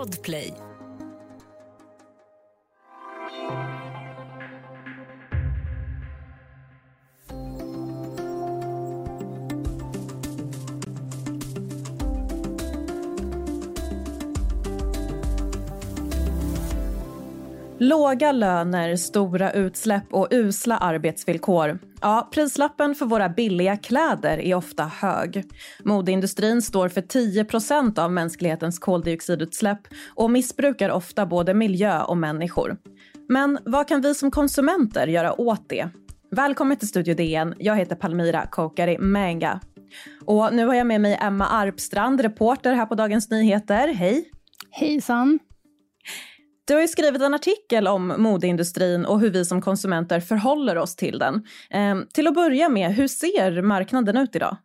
Podplay. Låga löner, stora utsläpp och usla arbetsvillkor. Ja, prislappen för våra billiga kläder är ofta hög. Modeindustrin står för 10% av mänsklighetens koldioxidutsläpp och missbrukar ofta både miljö och människor. Men vad kan vi som konsumenter göra åt det? Välkommen till Studio DN. Jag heter Palmira Kokari Menga. Och nu har jag med mig Emma Arpstrand, reporter här på Dagens Nyheter. Hej! Hejsan! Du har ju skrivit en artikel om modeindustrin och hur vi som konsumenter förhåller oss till den. Eh, till att börja med, hur ser marknaden ut idag?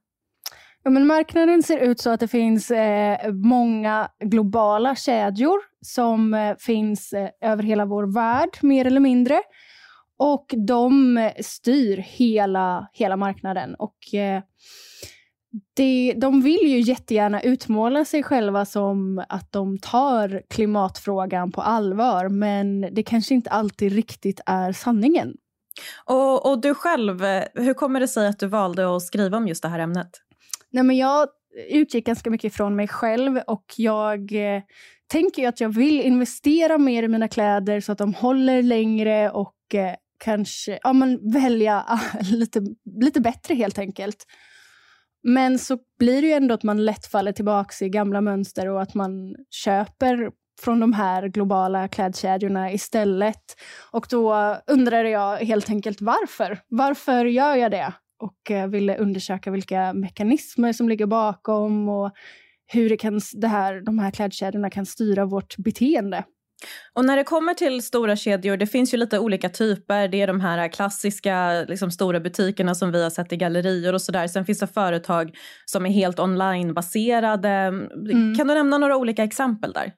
Ja, men marknaden ser ut så att det finns eh, många globala kedjor som eh, finns eh, över hela vår värld, mer eller mindre. Och de eh, styr hela, hela marknaden. Och eh, det, de vill ju jättegärna utmåla sig själva som att de tar klimatfrågan på allvar, men det kanske inte alltid riktigt är sanningen. Och, och du själv, hur kommer det sig att du valde att skriva om just det här ämnet? Nej, men jag utgick ganska mycket från mig själv och jag eh, tänker att jag vill investera mer i mina kläder så att de håller längre och eh, kanske ja, men välja lite, lite bättre helt enkelt. Men så blir det ju ändå att man lätt faller tillbaka i gamla mönster och att man köper från de här globala klädkedjorna istället. Och då undrade jag helt enkelt varför. Varför gör jag det? Och eh, ville undersöka vilka mekanismer som ligger bakom och hur det kan, det här, de här klädkedjorna kan styra vårt beteende. Och när det kommer till stora kedjor, det finns ju lite olika typer. Det är de här klassiska liksom, stora butikerna som vi har sett i gallerior och sådär. Sen finns det företag som är helt onlinebaserade. Mm. Kan du nämna några olika exempel där?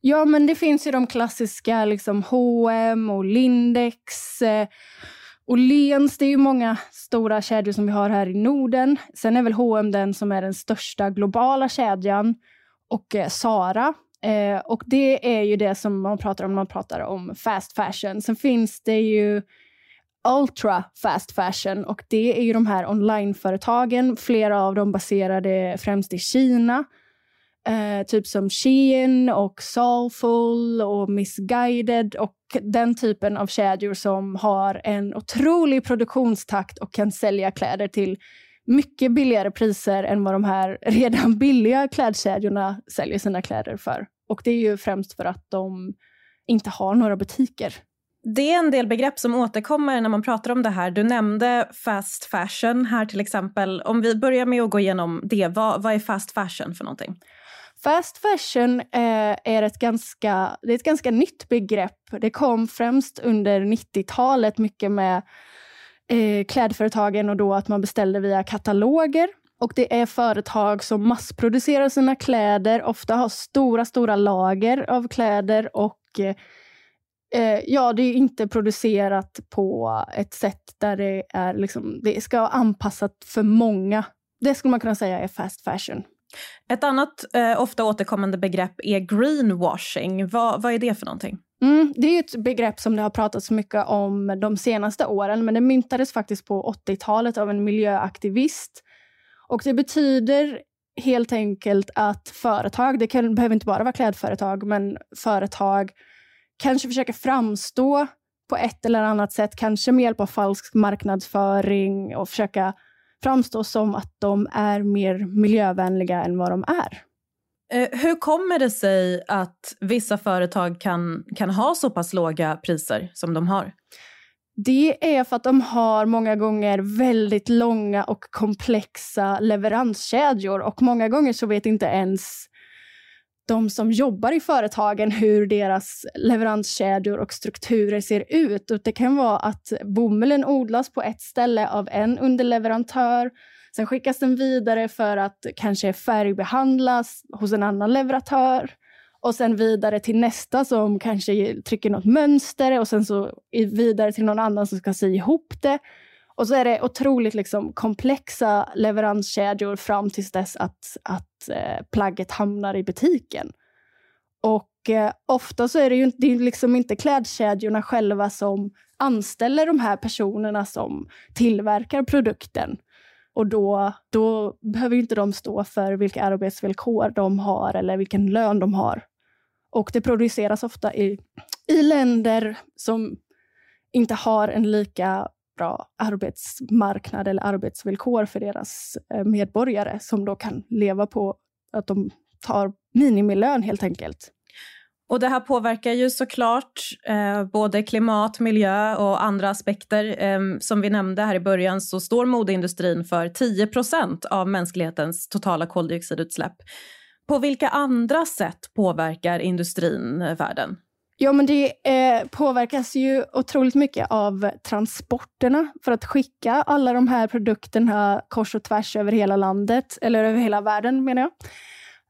Ja, men det finns ju de klassiska liksom H&M och Lindex. Eh, och Lens, det är ju många stora kedjor som vi har här i Norden. Sen är väl H&M den som är den största globala kedjan. Och eh, Sara Eh, och det är ju det som man pratar om när man pratar om fast fashion. Sen finns det ju ultra fast fashion och det är ju de här onlineföretagen. Flera av dem baserade främst i Kina. Eh, typ som Shein och Soulful och Missguided och den typen av kedjor som har en otrolig produktionstakt och kan sälja kläder till mycket billigare priser än vad de här redan billiga klädkedjorna säljer sina kläder för. Och det är ju främst för att de inte har några butiker. Det är en del begrepp som återkommer när man pratar om det här. Du nämnde fast fashion här till exempel. Om vi börjar med att gå igenom det, vad, vad är fast fashion för någonting? Fast fashion eh, är, ett ganska, det är ett ganska nytt begrepp. Det kom främst under 90-talet mycket med eh, klädföretagen och då att man beställde via kataloger. Och det är företag som massproducerar sina kläder, ofta har stora, stora lager av kläder och eh, ja, det är inte producerat på ett sätt där det är liksom, det ska vara anpassat för många. Det skulle man kunna säga är fast fashion. Ett annat eh, ofta återkommande begrepp är greenwashing. Vad, vad är det för någonting? Mm, det är ett begrepp som det har pratats mycket om de senaste åren, men det myntades faktiskt på 80-talet av en miljöaktivist. Och det betyder helt enkelt att företag, det kan, behöver inte bara vara klädföretag, men företag kanske försöker framstå på ett eller annat sätt, kanske med hjälp av falsk marknadsföring och försöka framstå som att de är mer miljövänliga än vad de är. Eh, hur kommer det sig att vissa företag kan, kan ha så pass låga priser som de har? Det är för att de har många gånger väldigt långa och komplexa leveranskedjor. Och många gånger så vet inte ens de som jobbar i företagen hur deras leveranskedjor och strukturer ser ut. Och det kan vara att bomullen odlas på ett ställe av en underleverantör. Sen skickas den vidare för att kanske färgbehandlas hos en annan leverantör och sen vidare till nästa som kanske trycker något mönster och sen så vidare till någon annan som ska sy ihop det. Och så är det otroligt liksom komplexa leveranskedjor fram tills dess att, att eh, plagget hamnar i butiken. Och eh, ofta så är det ju det är liksom inte klädkedjorna själva som anställer de här personerna som tillverkar produkten. Och då, då behöver inte de stå för vilka arbetsvillkor de har eller vilken lön de har. Och det produceras ofta i, i länder som inte har en lika bra arbetsmarknad eller arbetsvillkor för deras eh, medborgare som då kan leva på att de tar minimilön helt enkelt. Och det här påverkar ju såklart eh, både klimat, miljö och andra aspekter. Eh, som vi nämnde här i början så står modeindustrin för 10 procent av mänsklighetens totala koldioxidutsläpp. På vilka andra sätt påverkar industrin eh, världen? Ja, men det eh, påverkas ju otroligt mycket av transporterna för att skicka alla de här produkterna kors och tvärs över hela landet, eller över hela världen menar jag.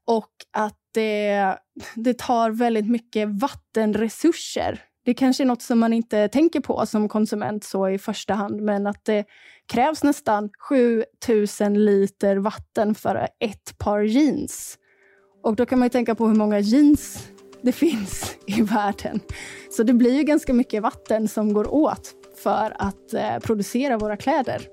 Och att det, det tar väldigt mycket vattenresurser. Det kanske är något som man inte tänker på som konsument så i första hand, men att det krävs nästan 7000 liter vatten för ett par jeans. Och då kan man ju tänka på hur många jeans det finns i världen. Så det blir ju ganska mycket vatten som går åt för att eh, producera våra kläder.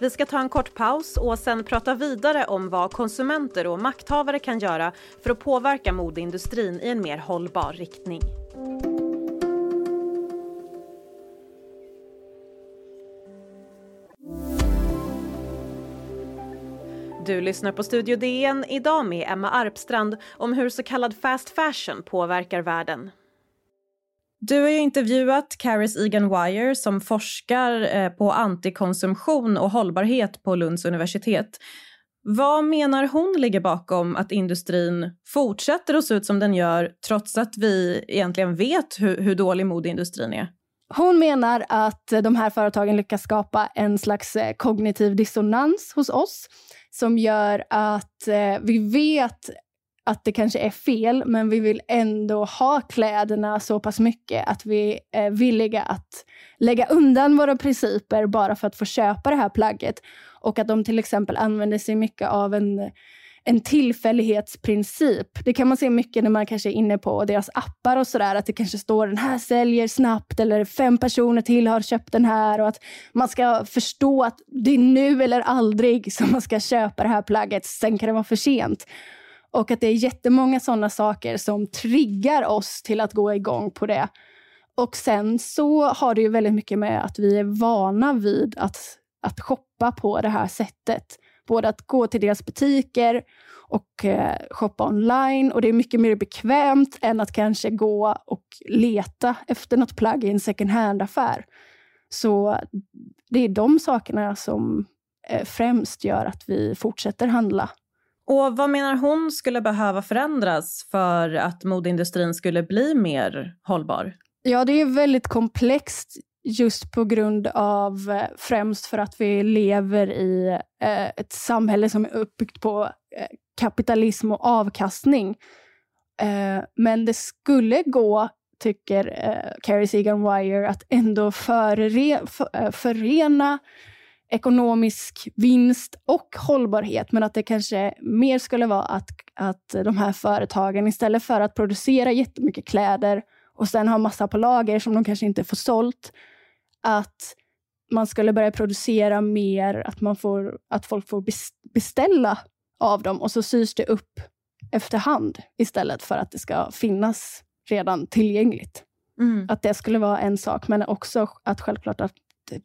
Vi ska ta en kort paus och sen prata vidare om vad konsumenter och makthavare kan göra för att påverka modeindustrin i en mer hållbar riktning. Du lyssnar på Studio DN idag med Emma Arpstrand om hur så kallad fast fashion påverkar världen. Du har ju intervjuat Caris Egan Wire som forskar eh, på antikonsumtion och hållbarhet på Lunds universitet. Vad menar hon ligger bakom att industrin fortsätter att se ut som den gör trots att vi egentligen vet hur, hur dålig modeindustrin är? Hon menar att de här företagen lyckas skapa en slags eh, kognitiv dissonans hos oss som gör att eh, vi vet att det kanske är fel, men vi vill ändå ha kläderna så pass mycket att vi är villiga att lägga undan våra principer bara för att få köpa det här plagget. Och att de till exempel använder sig mycket av en en tillfällighetsprincip. Det kan man se mycket när man kanske är inne på deras appar och sådär, att det kanske står den här säljer snabbt eller fem personer till har köpt den här och att man ska förstå att det är nu eller aldrig som man ska köpa det här plagget, sen kan det vara för sent. Och att det är jättemånga sådana saker som triggar oss till att gå igång på det. Och sen så har det ju väldigt mycket med att vi är vana vid att, att shoppa på det här sättet. Både att gå till deras butiker och eh, shoppa online. Och det är mycket mer bekvämt än att kanske gå och leta efter något plagg i en second hand-affär. Så det är de sakerna som eh, främst gör att vi fortsätter handla. Och Vad menar hon skulle behöva förändras för att modeindustrin skulle bli mer hållbar? Ja, det är väldigt komplext just på grund av eh, främst för att vi lever i eh, ett samhälle som är uppbyggt på eh, kapitalism och avkastning. Eh, men det skulle gå, tycker eh, Carrie Segan Wire, att ändå förre, förena ekonomisk vinst och hållbarhet, men att det kanske mer skulle vara att, att de här företagen istället för att producera jättemycket kläder och sen ha massa på lager som de kanske inte får sålt, att man skulle börja producera mer, att, man får, att folk får beställa av dem och så sys det upp efterhand istället för att det ska finnas redan tillgängligt. Mm. Att det skulle vara en sak, men också att självklart att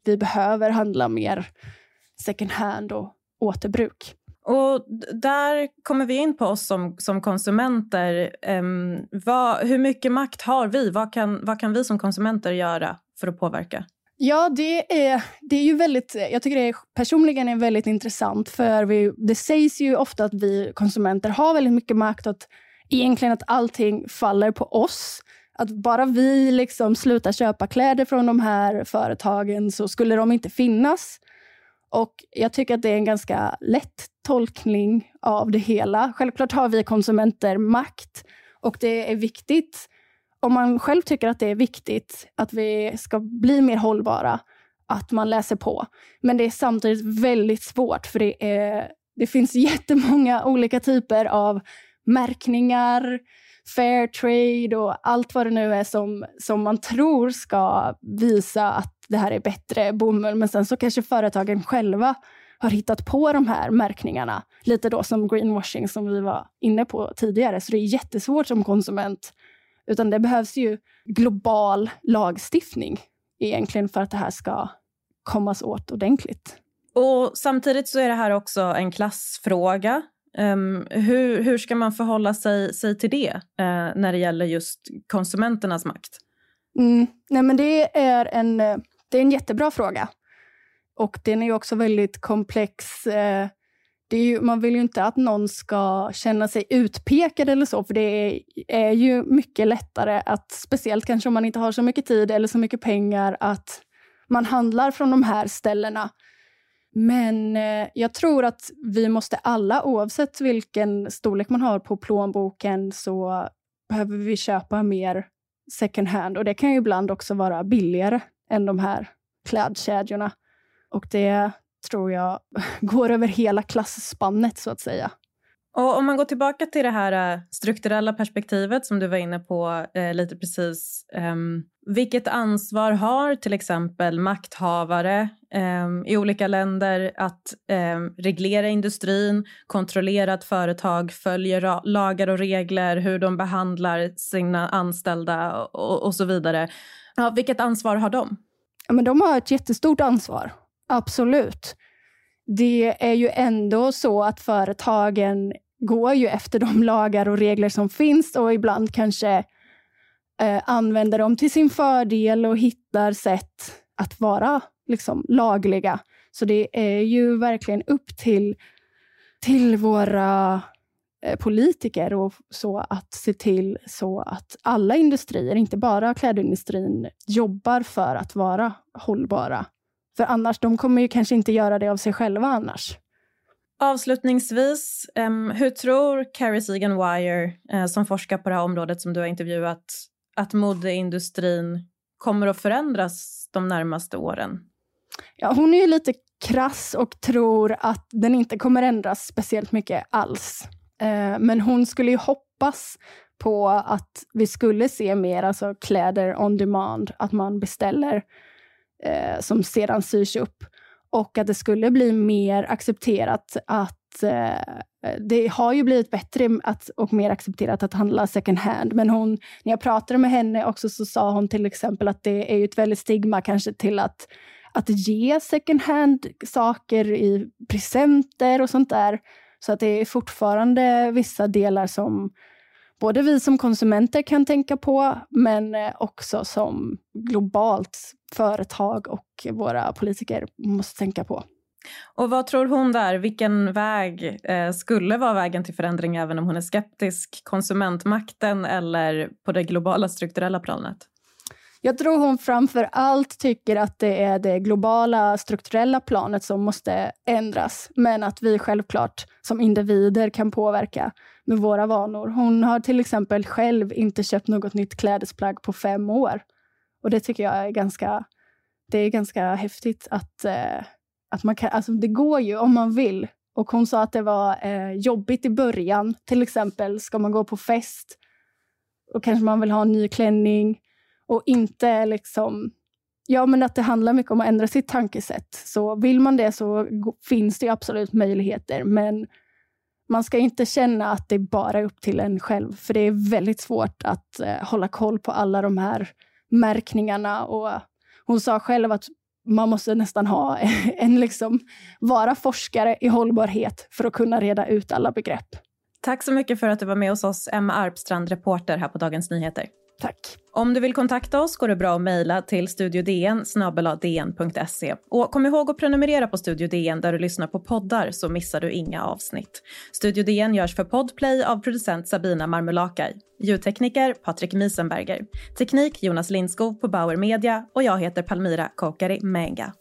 vi behöver handla mer second hand och återbruk. Och där kommer vi in på oss som, som konsumenter. Um, vad, hur mycket makt har vi? Vad kan, vad kan vi som konsumenter göra för att påverka? Ja, det är, det är ju väldigt, jag tycker det är, personligen är väldigt intressant för vi, det sägs ju ofta att vi konsumenter har väldigt mycket makt att egentligen att allting faller på oss. Att bara vi liksom slutar köpa kläder från de här företagen så skulle de inte finnas. Och Jag tycker att det är en ganska lätt tolkning av det hela. Självklart har vi konsumenter makt och det är viktigt om man själv tycker att det är viktigt att vi ska bli mer hållbara, att man läser på. Men det är samtidigt väldigt svårt för det, är, det finns jättemånga olika typer av märkningar, fair trade och allt vad det nu är som, som man tror ska visa att det här är bättre bomull. Men sen så kanske företagen själva har hittat på de här märkningarna. Lite då som greenwashing som vi var inne på tidigare. Så det är jättesvårt som konsument. Utan det behövs ju global lagstiftning egentligen för att det här ska kommas åt ordentligt. Och Samtidigt så är det här också en klassfråga. Um, hur, hur ska man förhålla sig, sig till det uh, när det gäller just konsumenternas makt? Mm. Nej, men det, är en, eh, det är en jättebra fråga. Och den är också väldigt komplex. Uh, ju, man vill ju inte att någon ska känna sig utpekad eller så, för det är, är ju mycket lättare att, speciellt kanske om man inte har så mycket tid eller så mycket pengar, att man handlar från de här ställena. Men eh, jag tror att vi måste alla, oavsett vilken storlek man har på plånboken, så behöver vi köpa mer second hand. Och det kan ju ibland också vara billigare än de här klädkedjorna. Och det tror jag går över hela klassspannet, så att säga. Och om man går tillbaka till det här uh, strukturella perspektivet som du var inne på uh, lite precis. Um, vilket ansvar har till exempel makthavare um, i olika länder att um, reglera industrin, kontrollera att företag följer lagar och regler, hur de behandlar sina anställda och, och så vidare. Ja, vilket ansvar har de? Ja, men de har ett jättestort ansvar, absolut det är ju ändå så att företagen går ju efter de lagar och regler som finns och ibland kanske eh, använder dem till sin fördel och hittar sätt att vara liksom, lagliga. Så det är ju verkligen upp till, till våra eh, politiker och så att se till så att alla industrier, inte bara klädindustrin, jobbar för att vara hållbara. För annars, de kommer ju kanske inte göra det av sig själva annars. Avslutningsvis, hur tror Carrie Segan Wire, uh, som forskar på det här området som du har intervjuat, att modeindustrin kommer att förändras de närmaste åren? Ja, hon är ju lite krass och tror att den inte kommer ändras speciellt mycket alls. Uh, men hon skulle ju hoppas på att vi skulle se mer alltså kläder on demand, att man beställer eh, som sedan syrs upp och att det skulle bli mer accepterat att eh, det har ju blivit bättre att, och mer accepterat att handla second hand. Men hon, när jag pratade med henne också så sa hon till exempel att det är ett väldigt stigma kanske till att, att ge second hand saker i presenter och sånt där. Så att det är fortfarande vissa delar som både vi som konsumenter kan tänka på, men eh, också som globalt företag och våra politiker måste tänka på. Och vad tror hon där? Vilken väg eh, skulle vara vägen till förändring även om hon är skeptisk? Konsumentmakten eller på det globala strukturella planet? Jag tror hon framför allt tycker att det är det globala strukturella planet som måste ändras, men att vi självklart som individer kan påverka med våra vanor. Hon har till exempel själv inte köpt något nytt klädesplagg på fem år. Och det tycker jag är ganska, det är ganska häftigt att, eh, att man kan, alltså det går ju om man vill. Och hon sa att det var eh, jobbigt i början. Till exempel ska man gå på fest och kanske man vill ha en ny klänning och inte liksom Ja, men att det handlar mycket om att ändra sitt tankesätt. Så vill man det så finns det absolut möjligheter, men man ska inte känna att det bara är upp till en själv, för det är väldigt svårt att eh, hålla koll på alla de här märkningarna. Och hon sa själv att man måste nästan ha en, liksom, vara forskare i hållbarhet för att kunna reda ut alla begrepp. Tack så mycket för att du var med hos oss, Emma Arpstrand, reporter här på Dagens Nyheter. Tack. Om du vill kontakta oss går det bra att mejla till studiodn dn.se. Och kom ihåg att prenumerera på Studio DN där du lyssnar på poddar så missar du inga avsnitt. Studio DN görs för Podplay av producent Sabina Marmulakai. Ljudtekniker Patrik Miesenberger. Teknik Jonas Lindskog på Bauer Media och jag heter Palmira Kokari Menga.